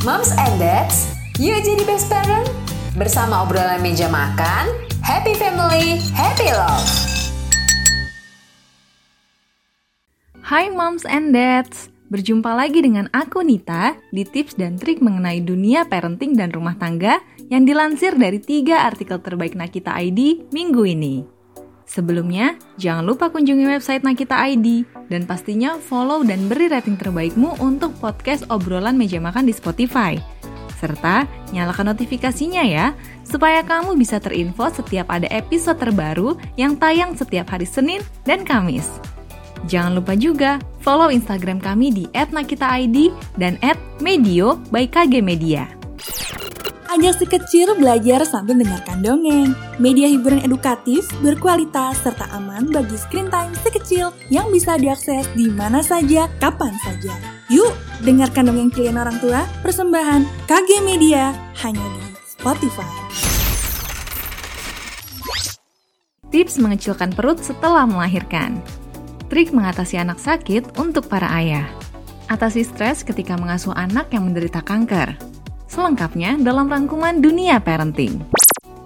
Moms and Dads, yuk jadi best parent. Bersama obrolan meja makan, happy family, happy love. Hai Moms and Dads, berjumpa lagi dengan aku Nita di tips dan trik mengenai dunia parenting dan rumah tangga yang dilansir dari tiga artikel terbaik Nakita ID minggu ini. Sebelumnya, jangan lupa kunjungi website Nakita ID dan pastinya follow dan beri rating terbaikmu untuk podcast obrolan meja makan di Spotify. Serta nyalakan notifikasinya ya, supaya kamu bisa terinfo setiap ada episode terbaru yang tayang setiap hari Senin dan Kamis. Jangan lupa juga follow Instagram kami di @nakitaid dan @medio by KG Media. Ajak si kecil belajar sambil mendengarkan dongeng. Media hiburan edukatif, berkualitas, serta aman bagi screen time si kecil yang bisa diakses di mana saja, kapan saja. Yuk, dengarkan dongeng kalian orang tua, persembahan KG Media, hanya di Spotify. Tips mengecilkan perut setelah melahirkan. Trik mengatasi anak sakit untuk para ayah. Atasi stres ketika mengasuh anak yang menderita kanker. Selengkapnya dalam rangkuman Dunia Parenting.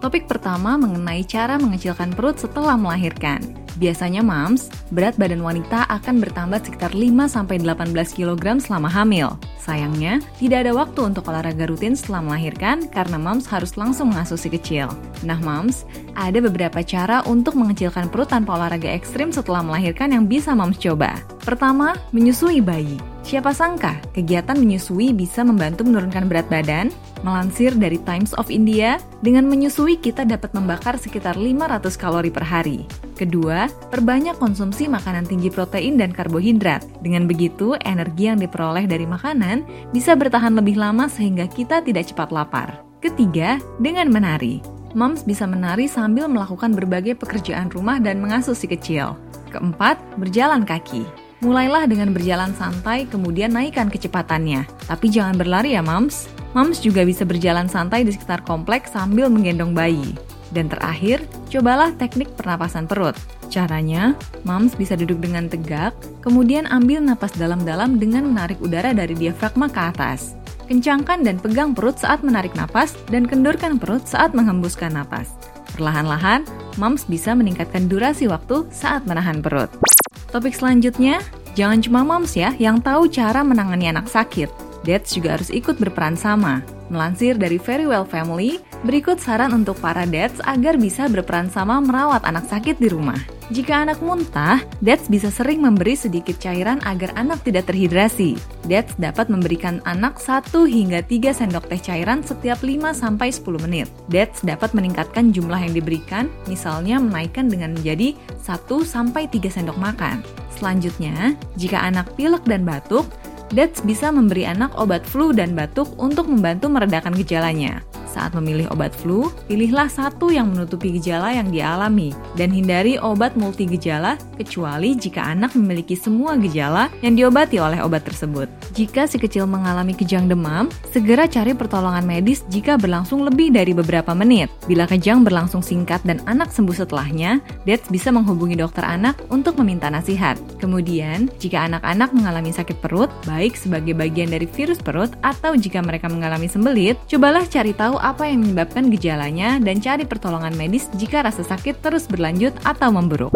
Topik pertama mengenai cara mengecilkan perut setelah melahirkan. Biasanya moms, berat badan wanita akan bertambah sekitar 5-18 kg selama hamil. Sayangnya, tidak ada waktu untuk olahraga rutin setelah melahirkan karena moms harus langsung mengasuh si kecil. Nah moms, ada beberapa cara untuk mengecilkan perut tanpa olahraga ekstrim setelah melahirkan yang bisa moms coba. Pertama, menyusui bayi. Siapa sangka kegiatan menyusui bisa membantu menurunkan berat badan? Melansir dari Times of India, dengan menyusui kita dapat membakar sekitar 500 kalori per hari. Kedua, perbanyak konsumsi makanan tinggi protein dan karbohidrat. Dengan begitu, energi yang diperoleh dari makanan bisa bertahan lebih lama sehingga kita tidak cepat lapar. Ketiga, dengan menari. Moms bisa menari sambil melakukan berbagai pekerjaan rumah dan mengasuh si kecil. Keempat, berjalan kaki. Mulailah dengan berjalan santai, kemudian naikkan kecepatannya. Tapi jangan berlari ya, Mams. Mams juga bisa berjalan santai di sekitar kompleks sambil menggendong bayi. Dan terakhir, cobalah teknik pernapasan perut. Caranya, Mams bisa duduk dengan tegak, kemudian ambil napas dalam-dalam dengan menarik udara dari diafragma ke atas. Kencangkan dan pegang perut saat menarik napas dan kendurkan perut saat menghembuskan napas. Perlahan-lahan, Mams bisa meningkatkan durasi waktu saat menahan perut. Topik selanjutnya, jangan cuma moms ya yang tahu cara menangani anak sakit. Dads juga harus ikut berperan sama. Melansir dari Very Well Family, berikut saran untuk para dads agar bisa berperan sama merawat anak sakit di rumah. Jika anak muntah, dads bisa sering memberi sedikit cairan agar anak tidak terhidrasi. Dads dapat memberikan anak 1 hingga 3 sendok teh cairan setiap 5 sampai 10 menit. Dads dapat meningkatkan jumlah yang diberikan, misalnya menaikkan dengan menjadi 1 sampai 3 sendok makan. Selanjutnya, jika anak pilek dan batuk, Dads bisa memberi anak obat flu dan batuk untuk membantu meredakan gejalanya. Saat memilih obat flu, pilihlah satu yang menutupi gejala yang dialami dan hindari obat multi gejala kecuali jika anak memiliki semua gejala yang diobati oleh obat tersebut. Jika si kecil mengalami kejang demam, segera cari pertolongan medis jika berlangsung lebih dari beberapa menit. Bila kejang berlangsung singkat dan anak sembuh setelahnya, Dads bisa menghubungi dokter anak untuk meminta nasihat. Kemudian, jika anak-anak mengalami sakit perut, baik sebagai bagian dari virus perut atau jika mereka mengalami sembelit, cobalah cari tahu apa yang menyebabkan gejalanya dan cari pertolongan medis jika rasa sakit terus berlanjut atau memburuk.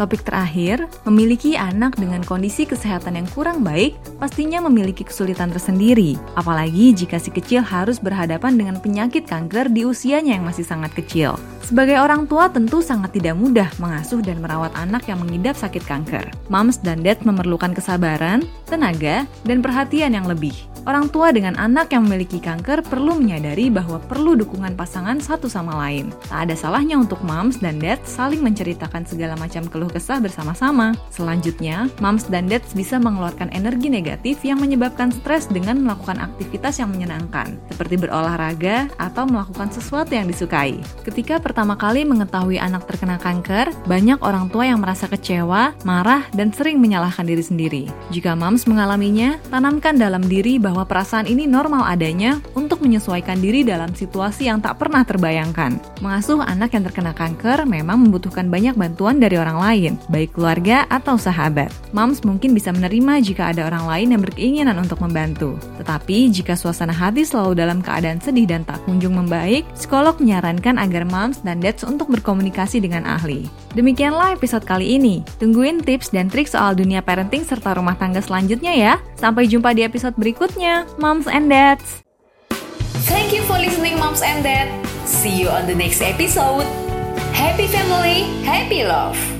Topik terakhir, memiliki anak dengan kondisi kesehatan yang kurang baik pastinya memiliki kesulitan tersendiri, apalagi jika si kecil harus berhadapan dengan penyakit kanker di usianya yang masih sangat kecil. Sebagai orang tua tentu sangat tidak mudah mengasuh dan merawat anak yang mengidap sakit kanker. Moms dan dad memerlukan kesabaran, tenaga, dan perhatian yang lebih. Orang tua dengan anak yang memiliki kanker perlu menyadari bahwa perlu dukungan pasangan satu sama lain. Tak ada salahnya untuk moms dan dads saling menceritakan segala macam keluh kesah bersama-sama. Selanjutnya, moms dan dads bisa mengeluarkan energi negatif yang menyebabkan stres dengan melakukan aktivitas yang menyenangkan, seperti berolahraga atau melakukan sesuatu yang disukai. Ketika pertama kali mengetahui anak terkena kanker, banyak orang tua yang merasa kecewa, marah, dan sering menyalahkan diri sendiri. Jika moms mengalaminya, tanamkan dalam diri bahwa perasaan ini normal adanya menyesuaikan diri dalam situasi yang tak pernah terbayangkan. Mengasuh anak yang terkena kanker memang membutuhkan banyak bantuan dari orang lain baik keluarga atau sahabat. Moms mungkin bisa menerima jika ada orang lain yang berkeinginan untuk membantu. Tetapi jika suasana hati selalu dalam keadaan sedih dan tak kunjung membaik, psikolog menyarankan agar moms dan dads untuk berkomunikasi dengan ahli. Demikianlah episode kali ini. Tungguin tips dan trik soal dunia parenting serta rumah tangga selanjutnya ya. Sampai jumpa di episode berikutnya, moms and dads. Thank you for listening, moms and dad. See you on the next episode. Happy family, happy love.